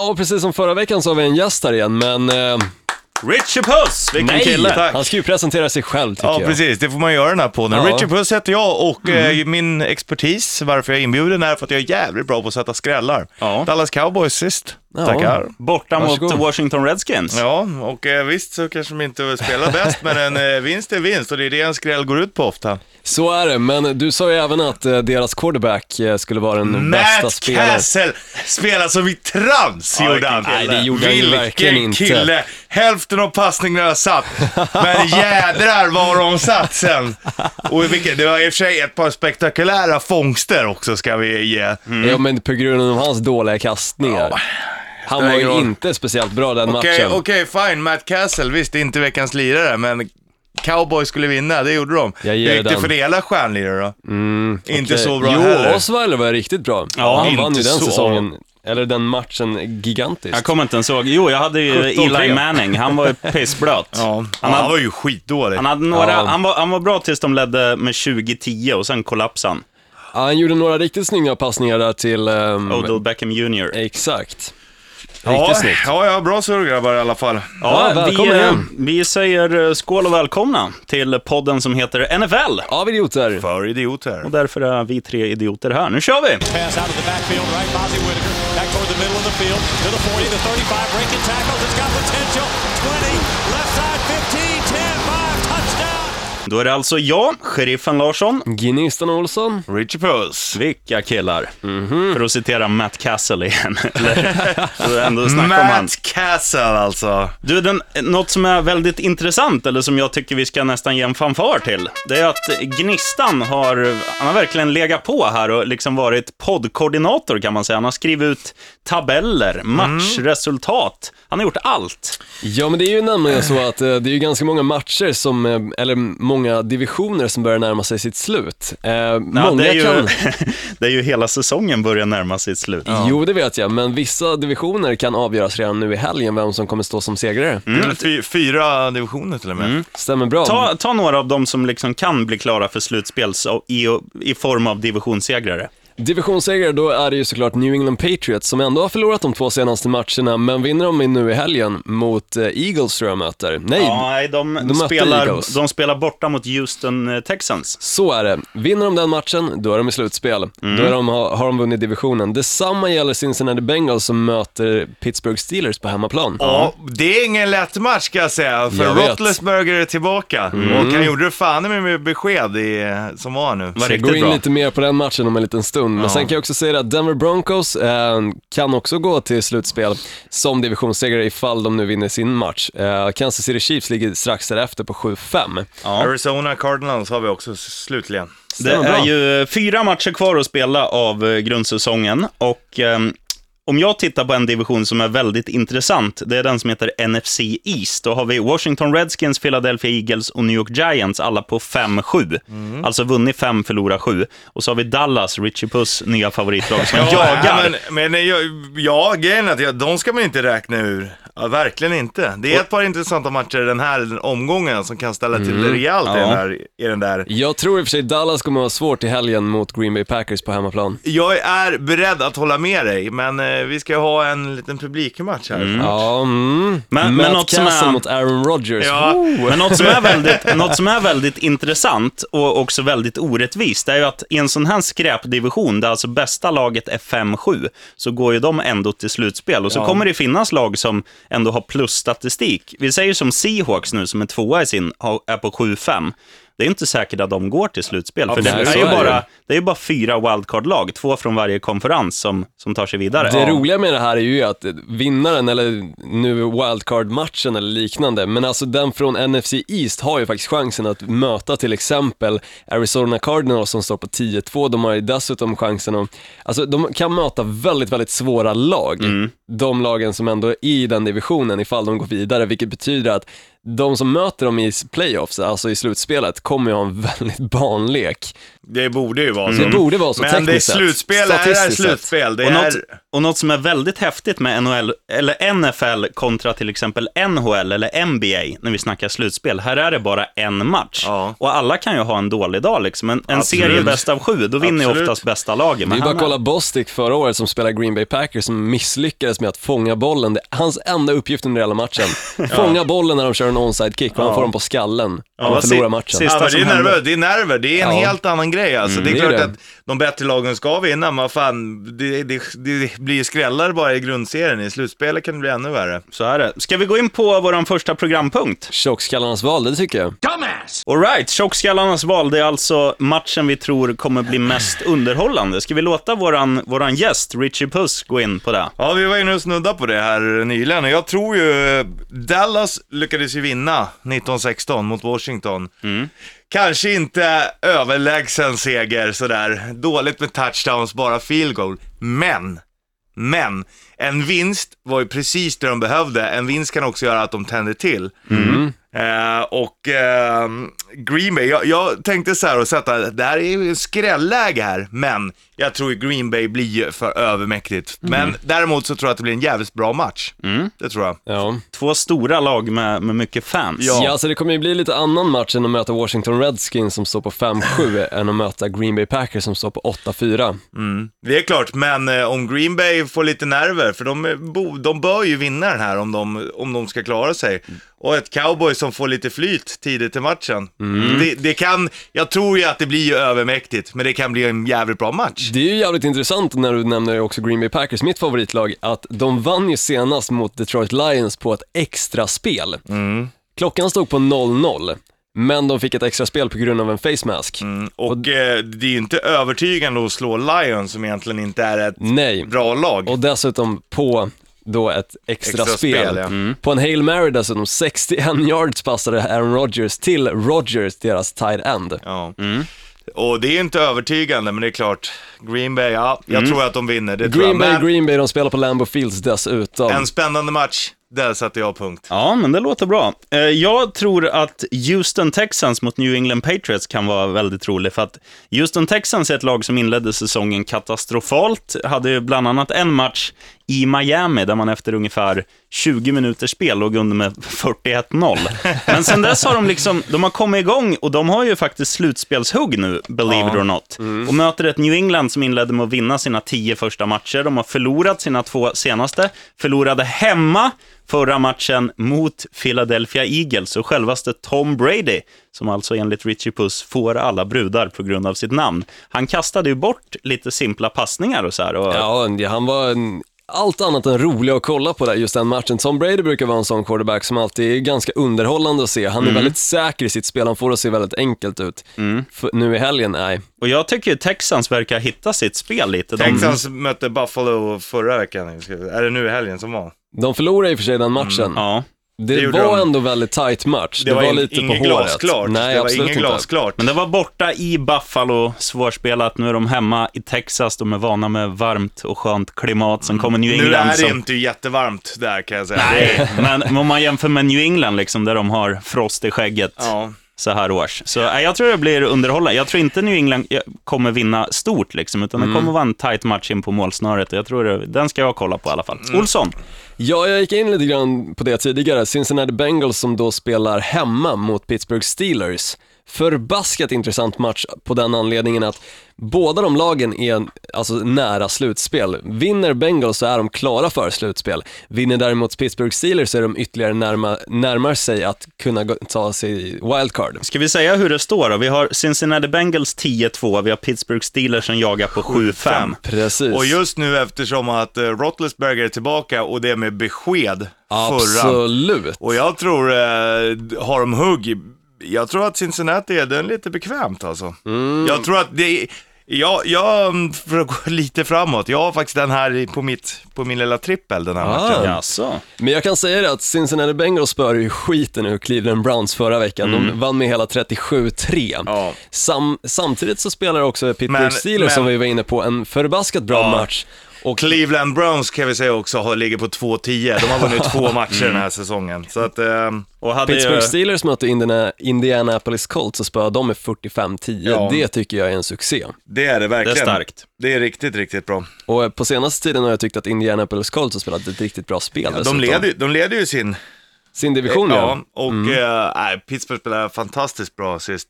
Ja, precis som förra veckan så har vi en gäst här igen, men eh, Richie Puss, vilken nej, kille! Tack. han ska ju presentera sig själv tycker Ja, jag. precis. Det får man göra den här podden. Ja. Richard Puss heter jag och eh, min expertis, varför jag är inbjuden, är för att jag är jävligt bra på att sätta skrällar. Ja. Dallas Cowboys sist. Ja. Tackar. Borta Varsågod. mot Washington Redskins. Ja, och eh, visst så kanske de inte spelar bäst, men en eh, vinst är vinst och det är det en skräll går ut på ofta. Så är det, men du sa ju även att eh, deras quarterback eh, skulle vara den bästa Matt spelaren. Castle spelar som i trans, gjorde han. Nej, det gjorde han ju verkligen Vilken inte. kille! Hälften av passningarna satt, men jädrar var de satt sen. Och vilket, det var i och för sig ett par spektakulära fångster också, ska vi ge. Ja, men på grund av hans dåliga kastningar. Ja. Han var ju inte speciellt bra den Okej, matchen. okej, fine. Matt Castle, visst, det är inte veckans lirare, men Cowboys skulle vinna, det gjorde de. Jag Hur ger gick det den. för hela stjärnlirare då? Mm, Inte okej. så bra jo, heller. Osweiler var riktigt bra. Ja, han inte vann ju den så. säsongen, eller den matchen gigantiskt. Jag kommer inte ens ihåg. Jo, jag hade ju 17-3. Eli Manning. Han var ju pissblöt. Ja, Han han, hade- var ju skitdålig. Han, hade några, Ja. han, var, han var bra tills de ledde med 20-10 och sen kollapsade han. Ja, han gjorde några riktigt snygga passningar där till... ehm, Odell Beckham Jr. Exakt. Ja, Riktigt snyggt. ja, ja, bra surr grabbar i alla fall. Ja, vi, välkommen eh, vi säger eh, skål och välkomna till podden som heter NFL. Av idioter. För idioter. Och därför är vi tre idioter här. Nu kör vi! Pass out of the backfield, right? Bozzy Whitaker back toward the middle of the field to the 40, the 35, breaking tackles. It's got potential. 20, Då är det alltså jag, sheriffen Larsson. Gnistan Olsson. Richie Puss. Vilka killar. Mhm. För att citera Matt Castle igen. Eller, ändå snacka om han. Matt Castle alltså. Du, den, något som är väldigt intressant, eller som jag tycker vi ska nästan ge en fanfar till, det är att Gnistan har, han har verkligen legat på här och liksom varit poddkoordinator kan man säga. Han har skrivit ut tabeller, matchresultat. Han har gjort allt. Ja, men det är ju nämligen så att eh, det är ju ganska många matcher som, eh, eller många divisioner som börjar närma sig sitt slut. Eh, Ja, många det, är ju, kan... det är ju hela säsongen börjar närma sig sitt slut. Jo, det vet jag, men vissa divisioner kan avgöras redan nu i helgen vem som kommer stå som segrare. Det är väl fy, fyra divisioner till och med. Stämmer bra. Ta, ta några av dem som liksom kan bli klara för slutspel så, i, i form av divisionssegrare. Divisionssegrare, då är det ju såklart New England Patriots som ändå har förlorat de två senaste matcherna, men vinner de nu i helgen mot eh, Eagles tror jag möter. Nej, Ja, nej, de, de spelar, de spelar borta mot Houston eh, Texans. Så är det. Vinner de den matchen, då är de i slutspel. Mm. Då de, har, de vunnit divisionen. Detsamma gäller Cincinnati Bengals som möter Pittsburgh Steelers på hemmaplan. Ja, det är ingen lätt match ska jag säga, för. Roethlisberger är tillbaka. Och han gjorde det fan med besked i, som var nu. Var riktigt går in bra. lite mer på den matchen om en liten stund, men sen kan jag också säga att Denver Broncos eh, kan också gå till slutspel som divisionssegrare ifall de nu vinner sin match. Eh, Kansas City Chiefs ligger strax därefter på 7-5. Ja. Arizona Cardinals har vi också slutligen. Det är ju fyra matcher kvar att spela av eh, grundsäsongen och ehm, om jag tittar på en division som är väldigt intressant, det är den som heter NFC East. Då har vi Washington Redskins, Philadelphia Eagles och New York Giants, alla på 5-7. Mm. Alltså vunnit 5, förlorat 7. Och så har vi Dallas, Richie Puss nya favoritlag som jagar. Men, men jag- ja, grejen är att de ska man inte räkna ur. Ja, verkligen inte. Det är ett par intressanta matcher den här omgången som kan ställa till det rejält i, Ja. den där, i den där. Jag tror i och för sig Dallas kommer att ha svårt i helgen mot Green Bay Packers på hemmaplan. Jag är beredd att hålla med dig, men eh, vi ska ha en liten publikmatch här. Ja, mm. Men- Matt men något som Castle är- mot Aaron Rodgers. Ja. Woo! Men något som, är väldigt, något som är väldigt intressant och också väldigt orättvist, är ju att i en sån här skräpdivision, där alltså bästa laget är 5-7, så går ju de ändå till slutspel. Och så Ja. kommer det finnas lag som ändå har plusstatistik. Vi säger som Seahawks nu, som är tvåa i sin, är på 7-5. Det är inte säkert att de går till slutspel, för det är, ju är bara, det är ju bara fyra wildcard-lag, två från varje konferens, som, som tar sig vidare. Det roliga med det här är ju att vinnaren, eller nu wildcard-matchen eller liknande, men alltså den från NFC East har ju faktiskt chansen att möta till exempel Arizona Cardinals som står på 10-2. De har ju dessutom chansen att, alltså de kan möta väldigt, väldigt svåra lag. De lagen som ändå är i den divisionen ifall de går vidare, vilket betyder att de som möter dem i playoffs, alltså i slutspelet, kommer ju ha en väldigt barnlek. Det borde ju vara så. Det borde vara så Men det är tekniskt sett. slutspel, är Statistiskt sett. slutspel. Det Och är... något, och något som är väldigt häftigt med NHL, eller NFL kontra till exempel NHL eller NBA, när vi snackar slutspel, här är det bara en match. Ja. Och alla kan ju ha en dålig dag liksom. En, en serie bäst av sju, då vinner ju Absolut. oftast bästa laget. Det är Men ju bara att kolla Bostic förra året som spelar Green Bay Packers som misslyckades med att fånga bollen. Det är hans enda uppgift under hela matchen. Fånga bollen när de kör en onside kick och han får den på skallen. vad de förlorar matchen. sista- Ja, men det, är nerver, det är nerver, det är en Ja. helt annan grej alltså. det är det är klart det. att de bättre lagen ska vinna, men fan, det, det, det blir skrällar bara i grundserien. I slutspelet kan det bli ännu värre. Så är det. Ska vi gå in på vår första programpunkt? Tjockskallarnas val, det tycker jag. Alright, tjockskallarnas val, det är alltså matchen vi tror kommer bli mest underhållande. Ska vi låta våran, våran gäst, Richie Puss, gå in på det? Ja, vi var inne och snudda på det här nyligen och jag tror ju Dallas lyckades ju vinna 1916 mot Washington. Kanske inte överlägsen seger sådär, dåligt med touchdowns, bara field goal. Men, men, en vinst var ju precis det de behövde. En vinst kan också göra att de tänder till. Eh, och eh, Green Bay, jag, jag tänkte så här och sätta, det här är ju en skrälläge här, men jag tror Green Bay blir för övermäktigt. Men däremot så tror jag att det blir en jävligt bra match. Det tror jag. Ja. Två stora lag med, med mycket fans. Ja. Ja, alltså det kommer ju bli lite annan match än att möta Washington Redskins som står på 5-7 än att möta Green Bay Packers som står på 8-4. Det är klart, men eh, om Green Bay får lite nerver, för de, eh, bo, de bör ju vinna den här om de, om de ska klara sig. Och ett cowboy som får lite flyt tidigt i matchen. Det, det kan, jag tror ju att det blir ju övermäktigt, men det kan bli en jävligt bra match. Det är ju jävligt intressant när du nämner också Green Bay Packers, mitt favoritlag, att de vann ju senast mot Detroit Lions på ett extra spel. Klockan stod på 0-0, men de fick ett extra spel på grund av en face mask. Och eh, det är ju inte övertygande att slå Lions som egentligen inte är ett Nej, bra lag. och dessutom på då ett extra, Extra spel. spel, ja. På en Hail Mary dessutom, 61 yards passade Aaron Rodgers till Rodgers, deras tight end. Ja. Och det är inte övertygande, men det är klart, Green Bay, ja, jag tror att de vinner, det tror Green jag. Bay, Men Green Bay, de spelar på Lambeau Fields dessutom. en spännande match, där satte jag punkt. Ja, men det låter bra. Eh, Jag tror att Houston Texans mot New England Patriots kan vara väldigt rolig, för att Houston Texans är ett lag som inledde säsongen katastrofalt, hade ju bland annat en match i Miami, där man efter ungefär 20 minuters spel låg under med 41-0. Men sen dess har de liksom, de har kommit igång och de har ju faktiskt slutspelshugg nu, believe it or not. Och möter ett New England som inledde med att vinna sina tio första matcher. De har förlorat sina två senaste, förlorade hemma förra matchen mot Philadelphia Eagles och självaste Tom Brady, som alltså enligt Richie Puss får alla brudar på grund av sitt namn. Han kastade ju bort lite simpla passningar och så här. Och, Ja, han var en, allt annat än rolig att kolla på där, just den matchen. Tom Brady brukar vara en sån quarterback som alltid är ganska underhållande att se. Han är väldigt säker i sitt spel, han får det att se väldigt enkelt ut. För nu i helgen, nej. och jag tycker ju Texans verkar hitta sitt spel lite. De, Texans mötte Buffalo förra veckan, är det nu i helgen som var? De förlorade i och för sig den matchen. Ja, Det, Det var de. ändå väldigt tight match. Det, var in- lite på inget håret. glasklart. Nej, det var absolut inget inte. glasklart. men det var borta i Buffalo, svårspelat. Nu är de hemma i Texas, de är vana med varmt och skönt klimat. Sen kommer New Nu England är det som... inte jättevarmt där kan jag säga. Nej, men om man jämför med New England, liksom, där de har frost i skägget Ja. Så här års. Så nej, jag tror det blir underhållande. Jag tror inte New England eh, kommer vinna stort, liksom, utan det kommer vara en tight match in på målsnöret. Jag tror det, den ska jag kolla på i alla fall. Olsson? Ja, jag gick in lite grann på det tidigare. Cincinnati Bengals som då spelar hemma mot Pittsburgh Steelers. Förbaskat intressant match på den anledningen att båda de lagen är alltså nära slutspel. Vinner Bengals så är de klara för slutspel. Vinner däremot Pittsburgh Steelers så är de ytterligare närma, närmar sig att kunna ta sig wildcard. Ska vi säga hur det står då? Vi har Cincinnati Bengals 10-2, vi har Pittsburgh Steelers som jagar på 7-5. Precis. Och just nu eftersom att uh, Roethlisberger är tillbaka och det med besked förra. Absolut. Och jag tror, uh, har de hugg, jag tror att Cincinnati är den lite bekvämt alltså. Mm. Jag tror att det jag, jag, mm, för att gå lite framåt, jag har faktiskt den här på, mitt, på min lilla trippel den här Ah. matchen. Jaså? Men jag kan säga det att Cincinnati Bengals spöade ju skiten ur Cleveland Browns förra veckan. De vann med hela 37-3. Mm. Ja. Sam, samtidigt så spelar också Pittsburgh Steelers, men- som vi var inne på, en förbaskat bra Ja. match. Och Cleveland Browns kan vi säga också har, ligger på 2-10. De har vunnit två matcher den här säsongen. Så att, eh, Och hade Pittsburgh ju, Steelers mötte Indiana, Indianapolis Colts och spöade dem med 45-10. Ja. Det tycker jag är en succé. det är det det är verkligen. starkt. Det är riktigt, riktigt bra. Och eh, på senaste tiden har jag tyckt att Indianapolis Colts har spelat ett riktigt bra spel De dessutom. leder, de leder ju sin Sin division ja. och eh, nej, Pittsburgh spelar fantastiskt bra sist.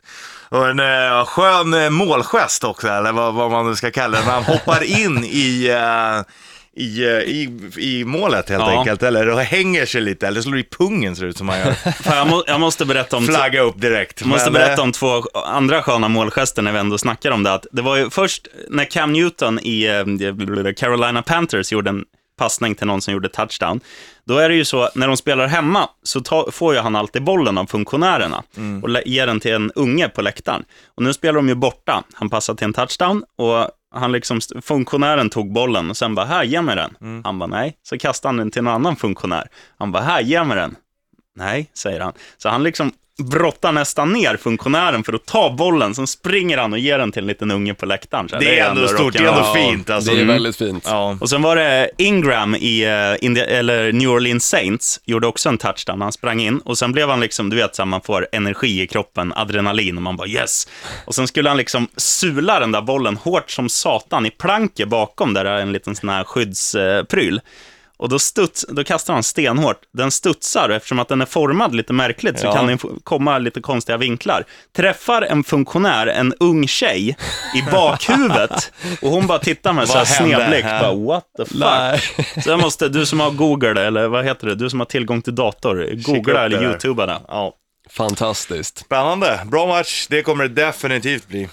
Och en eh, skön eh, målgest också, eller vad, vad man nu ska kalla det, han hoppar in i, eh, i, eh, i, i målet helt Ja. enkelt, eller och hänger sig lite, eller slår i pungen ser det ut som han gör. Fan, jag, må, jag måste berätta om... Flagga upp direkt. Jag måste Men, berätta eh, om två andra sköna målgester när vi ändå snackar om det. Att det var ju först när Cam Newton i eh, Carolina Panthers gjorde en passning till någon som gjorde touchdown. Då är det ju så, när de spelar hemma så ta, får ju han alltid bollen av funktionärerna och lä- ger den till en unge på läktaren. Och nu spelar de ju borta. Han passar till en touchdown och han liksom, funktionären tog bollen och sen bara, här, ge mig den. Han bara, nej. Så kastade han den till en annan funktionär. Han bara, här, ge mig den. Nej, säger han. Så han liksom brottar nästan ner funktionären för att ta bollen, sen springer han och ger den till en liten unge på läktaren. Så Det är ändå stort, det är ändå fint alltså. Det är väldigt fint. Ja. Och sen var det Ingram i eh, India, eller New Orleans Saints, gjorde också en touchdown. Han sprang in och sen blev han liksom, du vet, så här, man får energi i kroppen, adrenalin och man bara yes. Och sen skulle han liksom sula den där bollen hårt som satan i planket bakom där det är en liten sån här skyddspryl. Och då, studs, då kastar han stenhårt. Den studsar och eftersom att den är formad lite märkligt så Ja. kan den komma lite konstiga vinklar. Träffar en funktionär, en ung tjej, i bakhuvudet och hon bara tittar med så här Vad hände snedblick. här? Bara, what the fuck? Nej. Så jag måste, du som har Google, eller vad heter det, du som har tillgång till dator, upp googla eller där. youtuba det. Ja. Fantastiskt. Spännande, bra match, det kommer det definitivt bli.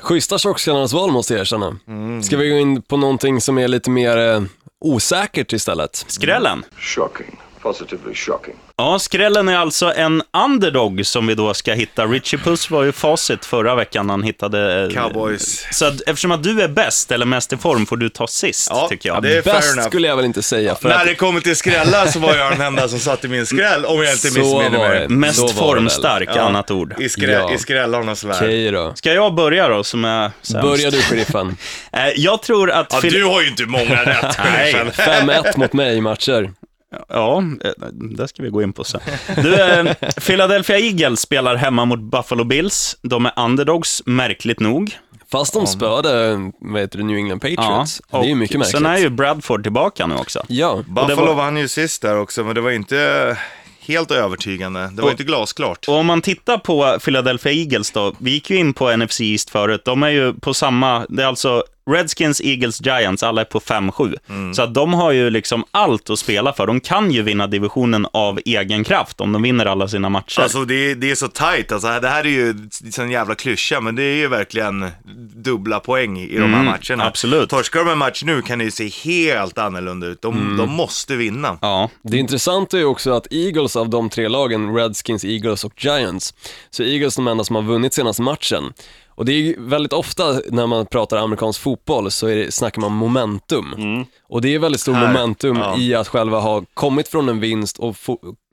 Schyssta tjockskallarnas val måste jag erkänna. Mm. Ska vi gå in på någonting som är lite mer eh, osäkert istället? Skrällen. Shocking. Positively shocking. Ja, skrällen är alltså en underdog som vi då ska hitta. Richie Puss var ju facit förra veckan han hittade... eh, Cowboys. Så att, eftersom att du är bäst eller mest i form får du ta sist, Ja, tycker jag. det är Bäst enough. skulle jag väl inte säga. För När att, det kommer till skrälla så var jag den enda som satt i min skräll, om jag inte missminner mig. Mest formstark, Ja. annat ord. I, skrä, Ja. i skrällarnas värld. Okej då. Ska jag börja då, som är sämst? Börjar du sheriffen. Eh, Jag tror att... Ja, du har ju inte många rätt, Nej. sheriffen. 5-1 mot mig i matcher. Ja, eh, det ska vi gå in på sen. Du, eh, Philadelphia Eagles spelar hemma mot Buffalo Bills. De är underdogs, märkligt nog. Fast de spöade, vad heter det, New England Patriots. det är ju mycket märkligt. Sen är ju Bradford tillbaka nu också. Ja, Buffalo var- vann ju sist där också, men det var inte helt övertygande. Det var Och- inte glasklart. Och om man tittar på Philadelphia Eagles då, vi gick ju in på NFC East förut, de är ju på samma, det är alltså Redskins, Eagles, Giants, alla är på 5-7. Mm. Så att de har ju liksom allt att spela för. De kan ju vinna divisionen av egen kraft om de vinner alla sina matcher. Alltså det är, det är så tight, alltså, det här är ju en jävla klyscha, men det är ju verkligen dubbla poäng i de här Mm, matcherna. absolut. Torskar de en match nu kan det ju se helt annorlunda ut. De, de måste vinna. ja, Det intressanta är ju också att Eagles av de tre lagen, Redskins, Eagles och Giants, så är Eagles de enda som har vunnit senaste matchen. Och det är väldigt ofta när man pratar amerikansk fotboll så är det, snackar man momentum. Och det är väldigt stor Här, momentum ja. i att själva ha kommit från en vinst och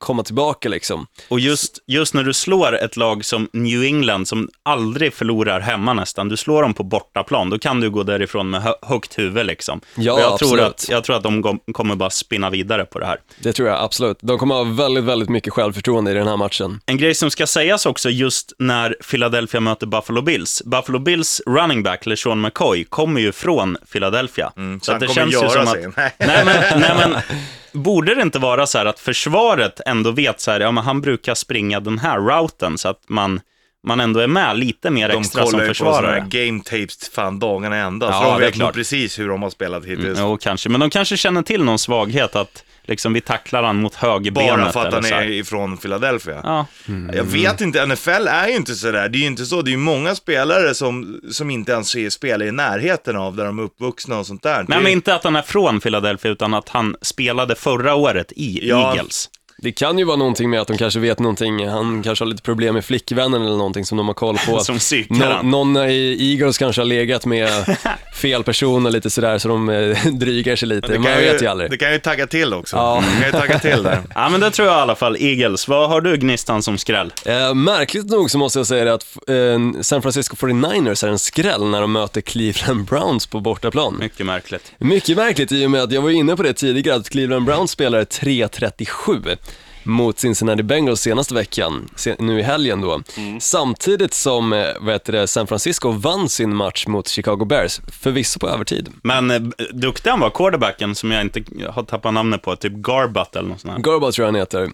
komma tillbaka liksom. Och just, just när du slår ett lag som New England, som aldrig förlorar hemma nästan, du slår dem på bortaplan, då kan du gå därifrån med hö högt huvud liksom. Ja, och jag, tror absolut. att, jag tror att de kom- kommer bara spinna vidare på det här. Det tror jag absolut. De kommer ha väldigt, väldigt mycket självförtroende i den här matchen. En grej som ska sägas också just när Philadelphia möter Buffalo Bills. Buffalo Bills running back, LeSean McCoy, kommer ju från Philadelphia. Mm, så han kommer göra sig. att... Nej men, nej, men borde det inte vara så här att försvaret ändå vet så här, ja men han brukar springa den här routen så att man, man ändå är med lite mer De extra som kollar ju på försvarare. game tapes fan dagarna ända, Ja, så de vet nog precis hur de har spelat hittills. Jo, kanske. Men de kanske känner till någon svaghet, att liksom vi tacklar han mot högerbenet. Bara för att han är ifrån Philadelphia. Ja. Jag vet inte, NFL är ju inte sådär. Det är ju inte så. Det är ju många spelare som, som inte ens är spelar i närheten av där de är uppvuxna och sånt där. Ju- men inte att han är från Philadelphia, utan att han spelade förra året i Ja. Eagles. Det kan ju vara någonting med att de kanske vet någonting, han kanske har lite problem med flickvännen eller någonting som de har koll på. Som Nå- han. någon i Eagles kanske har legat med fel person och lite sådär så de eh, drygar sig lite, Det man kan, vet ju ju, aldrig. det kan ju tagga till också. Ja. Det kan ju tagga till där. Ja, men det tror jag i alla fall. Eagles, vad har du Gnistan som skräll? Eh, märkligt nog så måste jag säga det att eh, San Francisco 49ers är en skräll när de möter Cleveland Browns på bortaplan. Mycket märkligt. Mycket märkligt i och med att jag var inne på det tidigare, att Cleveland Browns spelar 3.37 mot Cincinnati Bengals senaste veckan, nu i helgen då. Samtidigt som eh, vad heter det, San Francisco vann sin match mot Chicago Bears, förvisso på övertid. Men eh, duktig han var, quarterbacken, som jag inte har tappat namnet på, typ Garbutt eller något sånt här. Garba tror jag han heter.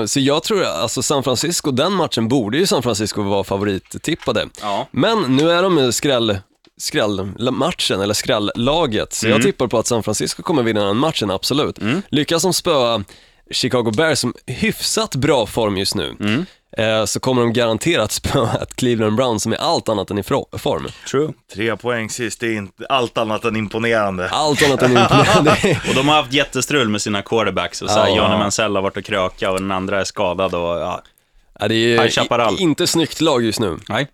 Eh, så jag tror, alltså San Francisco, den matchen borde ju San Francisco vara favorittippade. Ja. Men nu är de skräll, skrällmatchen, eller skrälllaget, så jag tippar på att San Francisco kommer vinna den matchen, absolut. Lyckas de spöa Chicago Bears som hyfsat bra form just nu, eh, så kommer de garanterat spöa ett Cleveland Browns som är allt annat än i form. True. Tre poäng sist, det är inte allt annat än imponerande. Allt annat än imponerande. Och de har haft jättestrul med sina quarterbacks. Och så här, Ja. Johnny Mansell har varit och kröka och den andra är skadad och ja. Ja, det är i- inte snyggt lag just nu. Nej.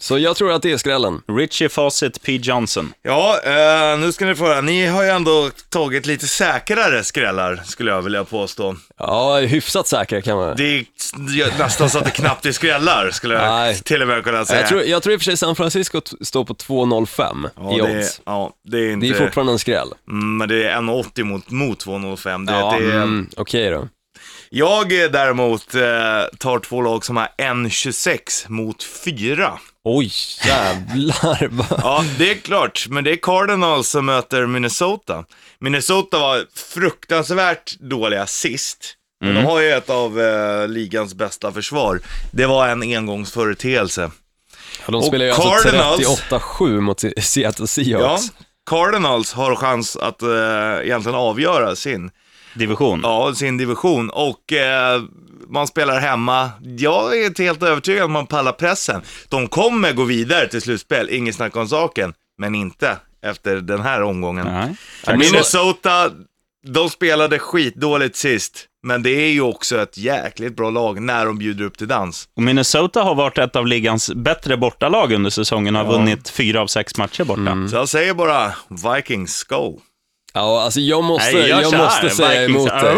Så jag tror att det är skrällen. Richie Fawcett P. Johnson. Ja, eh, nu ska ni få höra. Ni har ju ändå tagit lite säkrare skrällar, skulle jag vilja påstå. Ja, hyfsat säkra kan man. Det är nästan så att det knappt är skrällar, skulle jag Nej. till och med kunna säga. Jag tror, jag tror i och för sig San Francisco står på 2,05 ja, i det är, odds. ja, det är inte... Det är fortfarande en skräll. Mm, men det är 1,80 mot, mot 2,05. Det, Ja, det är, Mm, Okej då. Jag däremot eh, tar två lag som har 1,26 mot 4. Oj, jävlar. Ja, det är klart, men det är Cardinals som möter Minnesota. Minnesota var fruktansvärt dåliga sist. Men de har ju ett av eh, ligans bästa försvar. Det var en engångsföreteelse. Ja, de Och spelar ju alltså Cardinals- 38-7 mot Se- Seattle Ja, Seahawks. Cardinals har chans att eh, egentligen avgöra sin, Division. ja, sin division och eh, man spelar hemma. Jag är inte helt övertygad om man pallar pressen. De kommer gå vidare till slutspel, inget snack om saken, men inte efter den här omgången. Nej. Minnesota, de spelade skitdåligt sist, men det är ju också ett jäkligt bra lag när de bjuder upp till dans. Och Minnesota har varit ett av ligans bättre bortalag under säsongen, har vunnit fyra av sex matcher borta. Mm. Så jag säger bara Vikings, go! Ja, alltså jag måste, Nej, jag här, måste säga Vikings. emot dig.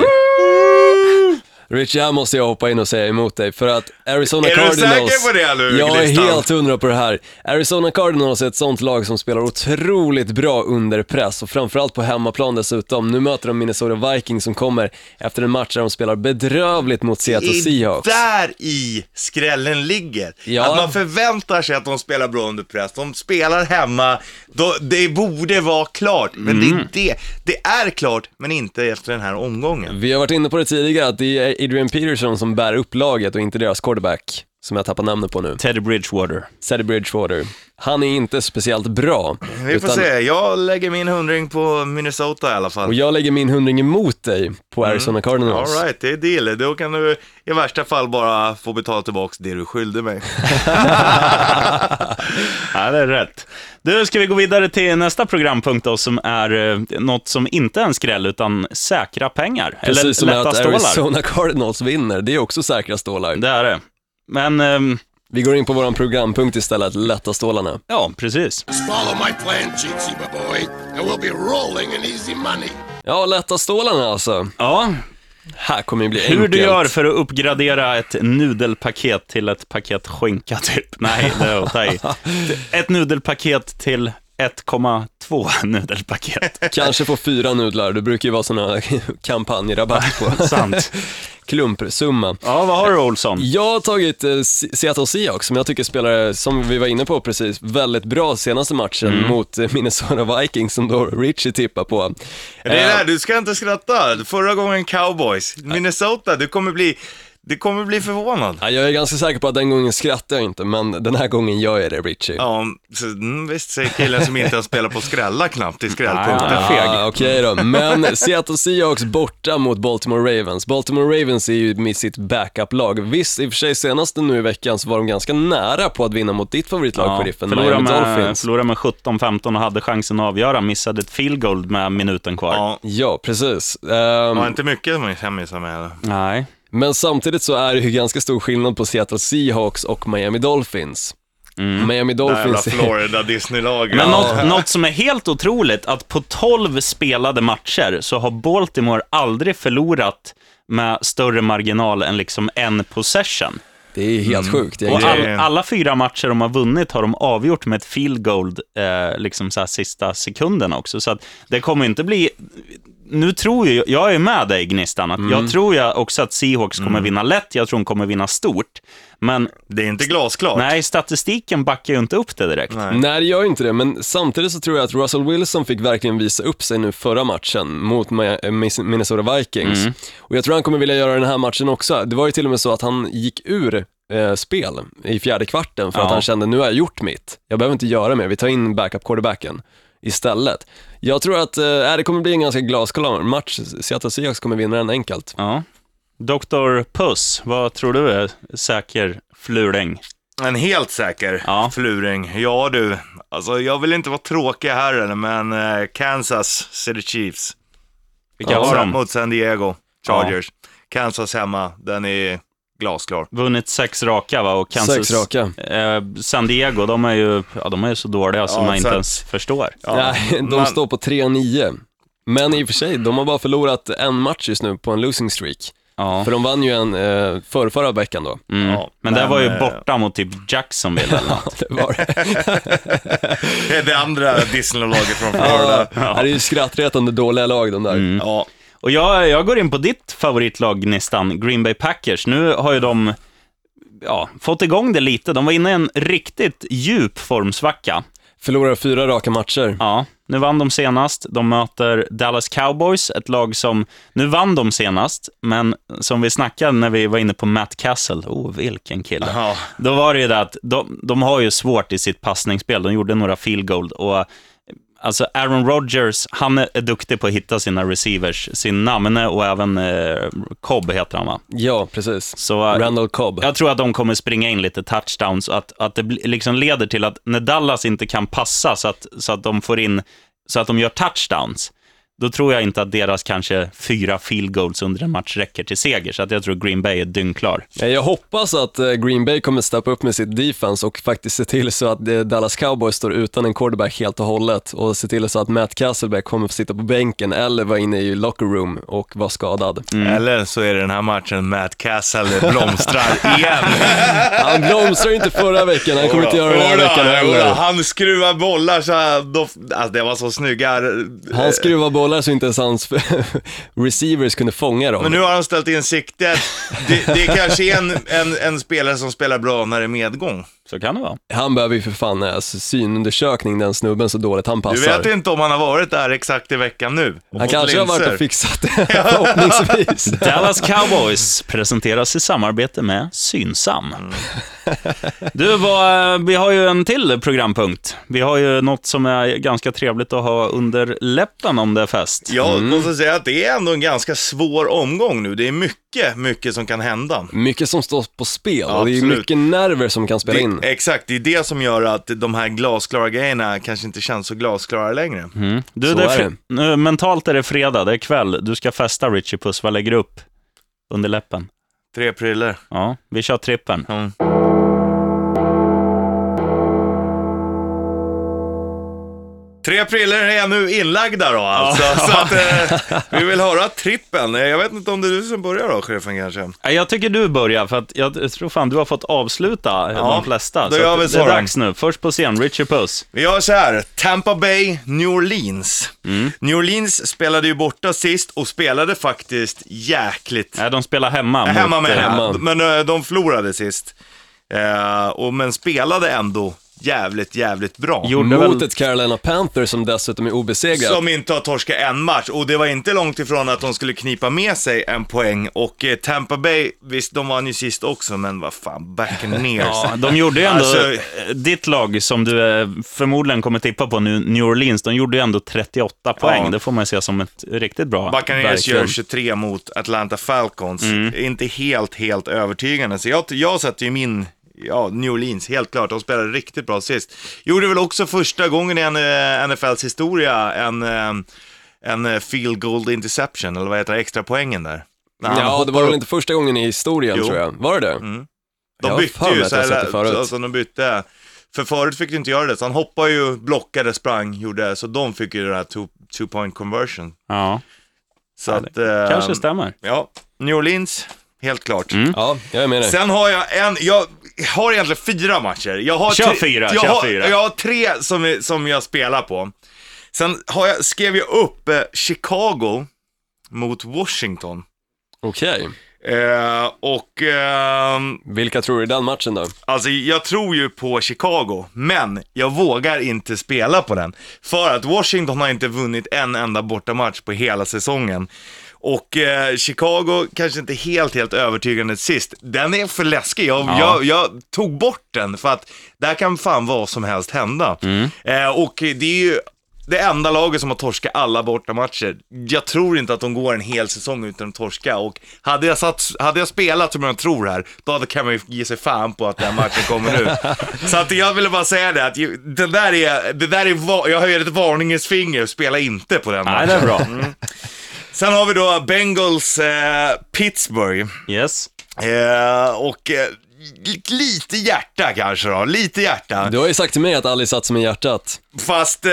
Richie, här måste jag hoppa in och säga emot dig, för att Arizona Är du Cardinals... säker på det nu, Jag är helt hundra på det här. Arizona Cardinals är ett sånt lag som spelar otroligt bra under press och framförallt på hemmaplan dessutom. Nu möter de Minnesota Vikings som kommer efter en match där de spelar bedrövligt mot Seattle Det är Seahawks. där i skrällen ligger. Ja. Att man förväntar sig att de spelar bra under press. De spelar hemma. Då, det borde vara klart. Men Mm. det, är det, det är klart, men inte efter den här omgången. Vi har varit inne på det tidigare, att det är Adrian Peterson som bär upp laget och inte deras quarterback, som jag tappar namnet på nu. Teddy Bridgewater. Teddy Bridgewater. Han är inte speciellt bra. Vi får se. Jag lägger min hundring på Minnesota i alla fall. Och jag lägger min hundring emot dig på Arizona Cardinals. All right, det är deal. Då kan du i värsta fall bara få betala tillbaka det du skyllde mig. Ja, det är rätt. Du, ska vi gå vidare till nästa programpunkt då, som är eh, något som inte är en skräll, utan säkra pengar. Precis Eller som lätta att stålar. Arizona Cardinals vinner, det är också säkra stålar. Det är det. Men, ehm, Vi går in på våran programpunkt istället, lätta stålarna. ja, precis. Follow my plan, Cheatsy boy, and we'll be rolling in easy money. Ja, lätta stålarna alltså. Ja, Här kommer det bli hur enkelt. du gör för att uppgradera ett nudelpaket till ett paket skinka, typ. Nej, det är att ta i. Ett nudelpaket till 1,2 nudelpaket. Kanske få fyra nudlar, det brukar ju vara såna kampanjrabatt på. Sant. Klumpsumma. Ja, vad har du, Olsson? Jag har tagit eh, Se- Seattle Seahawks, som jag tycker spelar, som vi var inne på precis, väldigt bra senaste matchen Mm. mot eh, Minnesota Vikings som då Richie tippar på. Det är Eh, där, du ska inte skratta. Förra gången Cowboys. Minnesota, du kommer bli, du kommer bli förvånad. ja, jag är ganska säker på att den gången skrattar jag inte, men den här gången gör jag det Richie. Ja, så, mm, visst säger killen som inte ens spelar på skrälla knappt i skrällpunkten. Ja, feg. Ah, Okej då, men Seattle Seahawks borta mot Baltimore Ravens. Baltimore Ravens är ju med sitt backup-lag. Visst, i och för sig senaste nu i veckan så var de ganska nära på att vinna mot ditt favoritlag, sheriffen, förlorade Miami med, Dolphins. förlorade med 17-15 och hade chansen att avgöra. Missade ett field goal med minuten kvar. Ja, Ja, precis. Ehm, var inte mycket som hemmisar med. eller? Nej. Men samtidigt så är det ju ganska stor skillnad på Seattle Seahawks och Miami Dolphins. Miami Det jävla Dolphins, Florida Disney-laget. Men något, något som är helt otroligt, att på 12 spelade matcher så har Baltimore aldrig förlorat med större marginal än liksom en possession. det är helt sjukt. Jag Och all, alla fyra matcher de har vunnit har de avgjort med ett field goal eh, liksom så här sista sekunderna också. Så att det kommer inte bli... Nu tror ju, jag är med dig Gnistan, att jag tror ju också att Seahawks kommer vinna lätt, jag tror de kommer vinna stort. Men Det är inte glasklart. nej, statistiken backar ju inte upp det direkt. Nej. Nej, det gör ju inte det, men samtidigt så tror jag att Russell Wilson fick verkligen visa upp sig nu förra matchen mot eh, Minnesota Vikings. Mm. Och jag tror han kommer vilja göra den här matchen också. Det var ju till och med så att han gick ur eh, spel i fjärde kvarten för Ja. att han kände, nu har jag gjort mitt. Jag behöver inte göra mer, vi tar in backup quarterbacken istället. Jag tror att eh, det kommer bli en ganska glasklar match. Seattle Seahawks kommer vinna den enkelt. Ja. Dr. Puss, vad tror du är säker fluring? En helt säker Ja. fluring. Ja du, alltså jag vill inte vara tråkig här eller, men eh, Kansas City Chiefs. Vilka Ja, har Mot- de? Mot San Diego Chargers. Kansas hemma, den är glasklar. Vunnit sex raka va? Och Kansas, Sex raka. Eh, San Diego, de är ju, ja, de är ju så dåliga som Ja, man inte ens förstår. Nej, de man- står på 3-9. Men i och för sig, de har bara förlorat en match just nu på en losing streak. Ja. För de vann ju en eh, för förra veckan då. Mm. Ja, men det men, var ju eh, borta mot typ Jacksonville eller något. Det var det. Det det andra Disney-laget från Florida. Ja. Det är ju skrattretande dåliga lag de där. Ja. Och jag, jag går in på ditt favoritlag Gnistan, Green Bay Packers. Nu har ju de ja, fått igång det lite. De var inne i en riktigt djup formsvacka. Förlorar fyra raka matcher. Ja, nu vann de senast. De möter Dallas Cowboys, ett lag som... Nu vann de senast, men som vi snackade när vi var inne på Matt Castle. Oh, vilken kille. Ja. Då var det ju det att de, de har ju svårt i sitt passningsspel. De gjorde några field goal och Alltså Aaron Rodgers, han är, duktig på att hitta sina receivers, sin namne och även eh, Cobb heter han va? Ja, precis. Så, eh, Randall Cobb. Jag tror att de kommer springa in lite touchdowns att, att det liksom leder till att när Dallas inte kan passa så att, så att de får in, så att de gör touchdowns, då tror jag inte att deras kanske fyra field goals under en match räcker till seger. Så att jag tror Green Bay är dyngklar. Jag hoppas att eh, Green Bay kommer steppa upp med sitt defense och faktiskt se till så att eh, Dallas Cowboys står utan en quarterback helt och hållet och se till så att Matt Castleback kommer få sitta på bänken eller vara inne i locker room och vara skadad. Eller så är det den här matchen Matt Castle blomstrar igen. Han blomstrade inte förra veckan, han kommer inte göra det den här veckan heller. Han skruvar bollar så här, då, alltså, det var så snygga. Han skruvar bollar så inte ens hans receivers kunde fånga dem. Men nu har han ställt in siktet. Det, det är kanske är en, en, en spelare som spelar bra när det är medgång. Så kan det vara. Han behöver ju för fan alltså, synundersökning den snubben så dåligt han Du passar. vet inte om han har varit där exakt i veckan nu. Han kanske har varit linser. och fixat det, förhoppningsvis. Dallas Cowboys presenteras i samarbete med Synsam. Du, vad, vi har ju en till programpunkt. Vi har ju något som är ganska trevligt att ha under läppen om det är fest. Jag måste säga att det är ändå en ganska svår omgång nu. Det är mycket, mycket som kan hända. Mycket som står på spel Ja, och det är absolut. mycket nerver som kan spela in. Det, exakt, det är det som gör att de här glasklara grejerna kanske inte känns så glasklara längre. Du, Så det är är fri- nu, mentalt är det fredag, det är kväll. Du ska festa Richie Puss. Vad lägger du upp under läppen? Tre priller. Ja, vi kör trippen. Mm. Tre priller är nu inlagda då alltså. Så att, eh, vi vill höra trippen. Eh, Jag vet inte om det är du som börjar då, chefen kanske? Ja, Jag tycker du börjar, för att jag tror fan du har fått avsluta de flesta. då Så gör vi det så är då. dags nu. Först på scen, Richie Puss. Vi gör så här, Tampa Bay, New Orleans. New Orleans spelade ju borta sist och spelade faktiskt jäkligt Nej, de spelar hemma. hemma med, eh, hemma. men eh, de förlorade sist. Eh, och, men spelade ändå jävligt, jävligt bra. Gjorde Mot väl... ett Carolina Panthers som dessutom är obesegrat. Som inte har torskat en match och det var inte långt ifrån att de skulle knipa med sig en poäng och eh, Tampa Bay, visst de vann ju sist också men vad fan, Buccaneers. Ja, de gjorde ju ändå, Alltså- ditt lag som du eh, förmodligen kommer tippa på nu, New Orleans, de gjorde ju ändå 38 poäng. Ja. Det får man se som ett riktigt bra. Buccaneers verkligen. gör 23 mot Atlanta Falcons. Mm. Inte helt, helt övertygande. Så jag, jag sätter ju min, ja, New Orleans, helt klart. De spelade riktigt bra sist. Gjorde väl också första gången i en, eh, NFLs historia en, eh, en eh, field goal interception, eller vad heter det, extra poängen där. Ja, det var väl inte första gången i historien Jo. tror jag. Var det det? De Jag bytte ju så här, alltså de bytte. För förut fick du inte göra det, så han hoppade ju, blockade, sprang, gjorde, så de fick ju den här two, two point conversion. Ja, Så Ja, att, eh, kanske stämmer. Ja, New Orleans, helt klart. Ja, jag är med dig. Sen har jag en, jag har egentligen fyra matcher. Jag har Kör tre- fyra, jag kör har, fyra. Jag har tre som, som jag spelar på. Sen har jag, skrev jag upp eh, Chicago mot Washington. Okej. Eh, och ehm, Vilka tror du i den matchen då? Alltså jag tror ju på Chicago, men jag vågar inte spela på den. För att Washington har inte vunnit en enda bortamatch på hela säsongen. Och eh, Chicago kanske inte helt, helt övertygande sist. Den är för läskig. Jag, Ja. jag, jag tog bort den för att där kan fan vad som helst hända. Eh, och det är ju det enda laget som har torskat alla bortamatcher. Jag tror inte att de går en hel säsong utan att torska. Och hade jag, satt, hade jag spelat som jag tror här, då hade- kan man ju ge sig fan på att den matchen kommer nu. Så att jag ville bara säga det, att det där är, det där är jag höjer ett varningens finger, spela inte på den Nej, matchen. det är bra. Sen har vi då Bengals eh, Pittsburgh. Yes. Eh, och eh, lite hjärta kanske då, lite hjärta. Du har ju sagt till mig att Ali satt med hjärtat. Fast eh,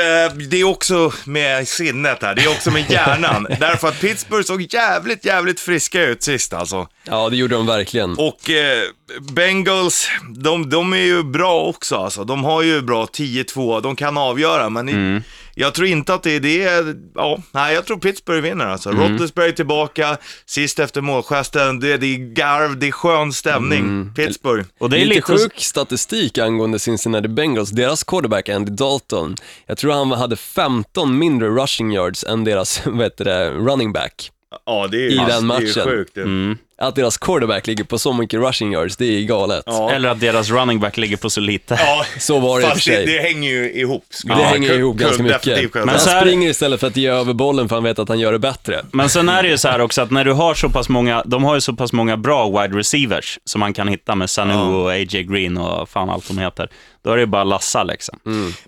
det är också med sinnet här, det är också med hjärnan. Därför att Pittsburgh såg jävligt, jävligt friska ut sist alltså. Ja, det gjorde de verkligen. Och eh, Bengals, de, de är ju bra också alltså. De har ju bra 10-2, de kan avgöra, men i, jag tror inte att det är det, ja, nej jag tror Pittsburgh vinner alltså. Roethlisberger tillbaka, sist efter målgesten, det, det är garv, det är skön stämning. Pittsburgh. Och det är lite, lite... sjuk statistik angående Cincinnati Bengals. Deras quarterback Andy Dalton, jag tror han hade 15 mindre rushing yards än deras, vad heter det, running back. Ja, det är, I den Det är matchen. ju sjukt. det. Att deras quarterback ligger på så mycket rushing yards, det är galet. Ja. Eller att deras running back ligger på så lite. Ja, Så var det i och för fast det, sig. det hänger ju ihop. Det hänger ihop ganska mycket. Men han här- springer istället för att ge över bollen för han vet att han gör det bättre. Men sen är det ju så här också att när du har så pass många, de har ju så pass många bra wide receivers som man kan hitta med Sanu och A.J. Green och fan allt de heter. Då är det ju bara lassa liksom.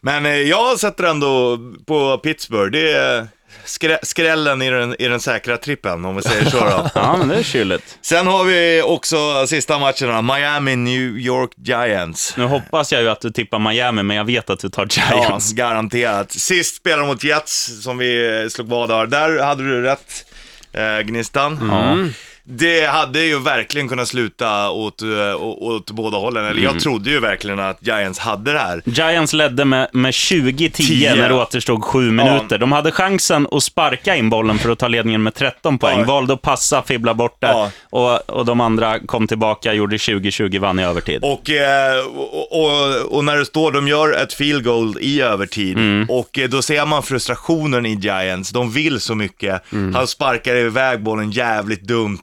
Men eh, jag sätter ändå på Pittsburgh. Det är skrä skrällen i den, i den säkra trippen, om vi säger så då. Ja, men det är kyligt. Sen har vi också sista matcherna, Miami, New York Giants. Nu hoppas jag ju att du tippar Miami, men jag vet att du tar Ja, Giants. garanterat. Sist spelade de mot Jets, som vi slog vad av. Där hade du rätt, eh, Gnistan. Det hade ju verkligen kunnat sluta åt, eh, å- åt båda hållen. Eller jag trodde ju verkligen att Giants hade det här. Giants ledde med, med 20-10 Tio. när det återstod sju minuter. De hade chansen att sparka in bollen för att ta ledningen med 13 poäng. Ja. Valde att passa, fibbla bort det. Ja. Och, och de andra kom tillbaka, gjorde 20-20, vann i övertid. Och, eh, och, och, och när det står, de gör ett field goal i övertid och eh, då ser man frustrationen i Giants. De vill så mycket. Han sparkar iväg bollen jävligt dumt.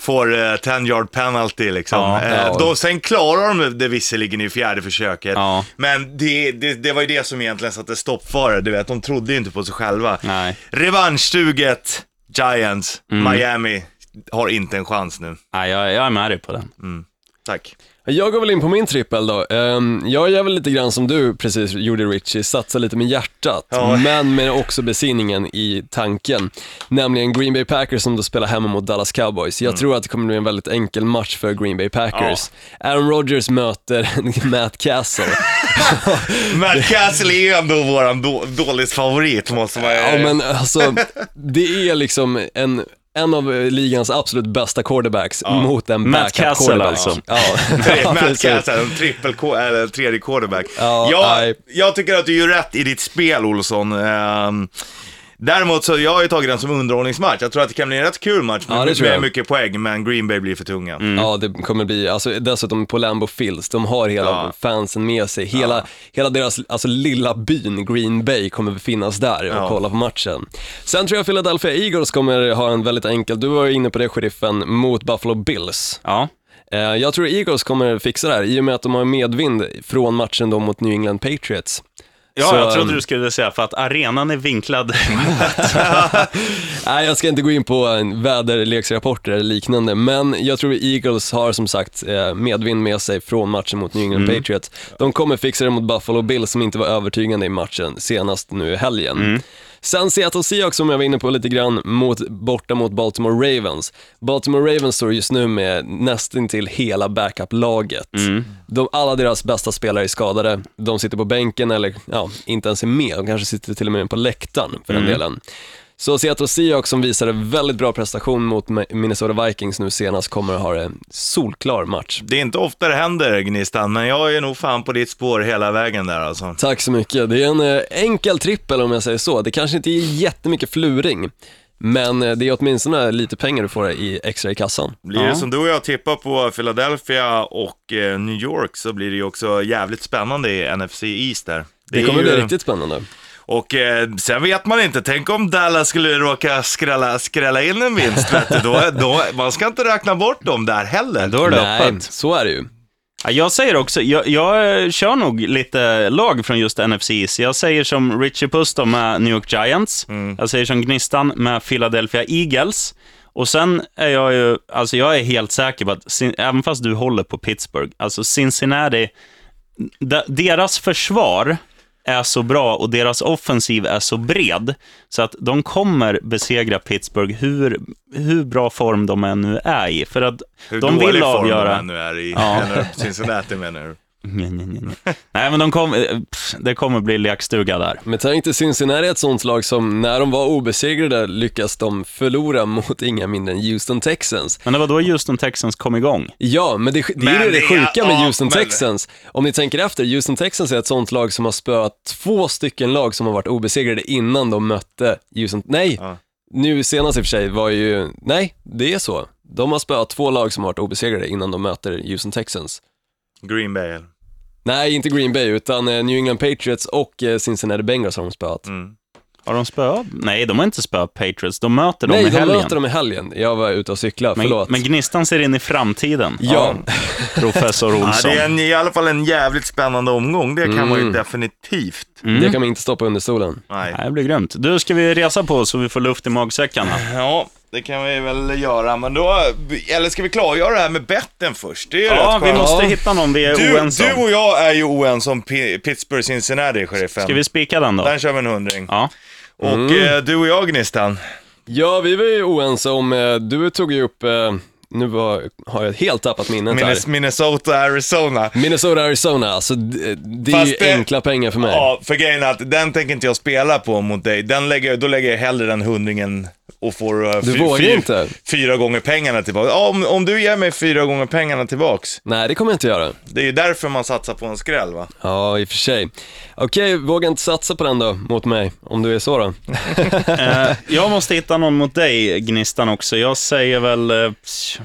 Får eh, 10 yard penalty liksom. Ja, eh, ja. Då, sen klarar de det visserligen i fjärde försöket. Ja. Men det, det, det var ju det som egentligen satte stopp för det. Du vet, de trodde ju inte på sig själva. Nej. Revanschsuget Giants, Miami har inte en chans nu. Nej, jag, jag är med dig på den. Tack. Jag går väl in på min trippel då. Ehm, Jag gör väl lite grann som du precis gjorde Richie, satsa lite med hjärtat, Ja. men med också besinningen i tanken. Nämligen Green Bay Packers som då spelar hemma mot Dallas Cowboys. Jag tror att det kommer bli en väldigt enkel match för Green Bay Packers. Aaron Rodgers möter Matt Castle. Matt Castle är ju ändå våran då, dåligt favorit måste man Ja men alltså, det är liksom en en av ligans absolut bästa quarterbacks mot en Matt backup Castle quarterback. alltså. Ja, ja, Matt. Castle, en trippel, eller tredje quarterback. Ja, jag, jag tycker att du gör rätt i ditt spel, Olsson. Ehm, däremot så jag har ju tagit den som underhållningsmatch. Jag tror att det kan bli en rätt kul match Ja, det med, tror med jag. mycket poäng, men Green Bay blir för tunga. Ja, det kommer bli, alltså dessutom på Lambeau Fields, de har hela Ja. fansen med sig. Hela, hela deras alltså, lilla byn Green Bay kommer finnas där och Ja. kolla på matchen. Sen tror jag Philadelphia Eagles kommer ha en väldigt enkel, du var ju inne på det sheriffen, mot Buffalo Bills. Ja. Eh, Jag tror Eagles kommer fixa det här i och med att de har medvind från matchen då mot New England Patriots. Ja, Så, jag trodde ehm, du skulle säga för att arenan är vinklad. Nej, jag ska inte gå in på väderleksrapporter eller liknande, men jag tror Eagles har som sagt eh, medvind med sig från matchen mot New England Mm. Patriots. De kommer fixa det mot Buffalo Bills som inte var övertygande i matchen senast nu i helgen. Mm. Sen Seattle Seahawks som jag var inne på lite grann, mot, borta mot Baltimore Ravens. Baltimore Ravens står just nu med nästan till hela backup-laget. De, alla deras bästa spelare är skadade, de sitter på bänken eller ja, inte ens är med, de kanske sitter till och med på läktaren för den delen. Så Seattle Seahawks som visade väldigt bra prestation mot Minnesota Vikings nu senast kommer att ha en solklar match. Det är inte ofta det händer, Gnistan, men jag är nog fan på ditt spår hela vägen där alltså. Tack så mycket. Det är en eh, enkel trippel om jag säger så. Det kanske inte är jättemycket fluring, men eh, det är åtminstone lite pengar du får i extra i kassan. Blir det som du och jag tippar på Philadelphia och eh, New York så blir det ju också jävligt spännande i NFC East där. Det är kommer ju- bli riktigt spännande. Och eh, sen vet man inte, tänk om Dallas skulle råka skrälla, skrälla in en vinst, vet du, då, då, man ska inte räkna bort dem där heller. Då är det Nej, öppet. så är det ju. Ja, jag säger också, jag, jag kör nog lite lag från just NFC East. Jag säger som Richie Pusto med New York Giants. Jag säger som Gnistan med Philadelphia Eagles. Och sen är jag ju, alltså jag är helt säker på att, även fast du håller på Pittsburgh, alltså Cincinnati, de, deras försvar är så bra och deras offensiv är så bred, så att de kommer besegra Pittsburgh hur, hur bra form de än nu är i. För att Hur de dålig vill form avgöra... de nu är i Ja. Cincinnati menar du? Nej, nej, nej, nej. Men de kom, eh, pff, det kommer bli lekstuga där. Men tänk dig Cincinnati är ett sånt lag som när de var obesegrade lyckas de förlora mot inga mindre än Houston Texans. Men det var då Houston Texans kom igång. Ja, men det, det är Men ju det det- sjuka med ja, Houston men- Texans. Om ni tänker efter, Houston Texans är ett sånt lag som har spöat två stycken lag som har varit obesegrade innan de mötte Houston, nej, Ja. nu senast i och för sig var ju, nej, det är så. De har spöat två lag som har varit obesegrade innan de möter Houston Texans. Green Bay. Nej, inte Green Bay, utan eh, New England Patriots och eh, Cincinnati Bengals har de spöat. Mm. Har de spöat? Nej, de har inte spöat Patriots. De möter dem Nej, i de helgen. möter dem i helgen. Jag var ute och cykla, men, förlåt. men Gnistan ser in i framtiden. ja, Professor Ja, Olsson. det är en, i alla fall en jävligt spännande omgång, det kan man ju definitivt. det kan man inte stoppa under stolen. Nej. Nej, det blir grymt. Du, ska vi resa på oss så vi får luft i magsäckarna? Ja, det kan vi väl göra, men då, eller ska vi klargöra det här med betten först? Det är ju Ja, rätt vi måste Ja. hitta någon vi är Du, oense du om. och jag är ju oense om P- Pittsburgh Cincinnati, sheriffen. Ska vi spika den då? Där kör vi en hundring. Ja. Och eh, du och jag, Gnistan. Ja, vi var ju oense om, eh, du tog ju upp, eh, nu var, har jag helt tappat minnet här. Minnes- Minnesota, Arizona. Minnesota, Arizona, alltså det, det är ju det- enkla pengar för mig. Ja, för grejen är att den tänker inte jag spela på mot dig. Den lägger, då lägger jag hellre den hundringen och får uh, Du vågar inte? fyra gånger pengarna tillbaka. Ja, om, om du ger mig fyra gånger pengarna tillbaks, Nej, det kommer jag inte göra. det är ju därför man satsar på en skräll va? Ja, i och för sig. Okej, våga inte satsa på den då, mot mig, om du är så då. Eh, jag måste hitta någon mot dig, Gnistan, också. Jag säger väl... Eh,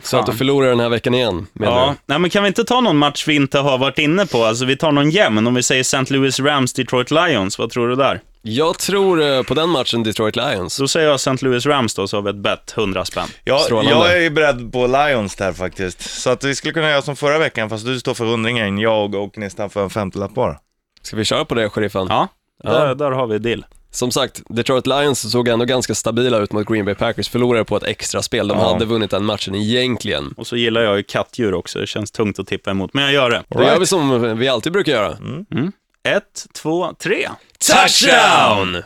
Så att du förlorar den här veckan igen, menar Ja, nej, men kan vi inte ta någon match vi inte har varit inne på? Alltså, vi tar någon jämn. Om vi säger St. Louis Rams, Detroit Lions. Vad tror du där? Jag tror eh, på den matchen Detroit Lions. Då säger jag St. Louis Rams då, så har vi ett bett, 100 spänn. Ja, jag är ju beredd på Lions där faktiskt. Så att vi skulle kunna göra som förra veckan, fast du står för hundringen, jag och Gnistan för en femtiolapp var. Ska vi köra på det, sheriffen? Ja, Ja. Där, där har vi deal. Som sagt, Detroit Lions såg ändå ganska stabila ut mot Green Bay Packers, förlorade på ett extra spel. De Ja. hade vunnit den matchen egentligen. Och så gillar jag ju kattdjur också. Det känns tungt att tippa emot, men jag gör det. Det gör vi som vi alltid brukar göra. Ett, två, tre. Touchdown!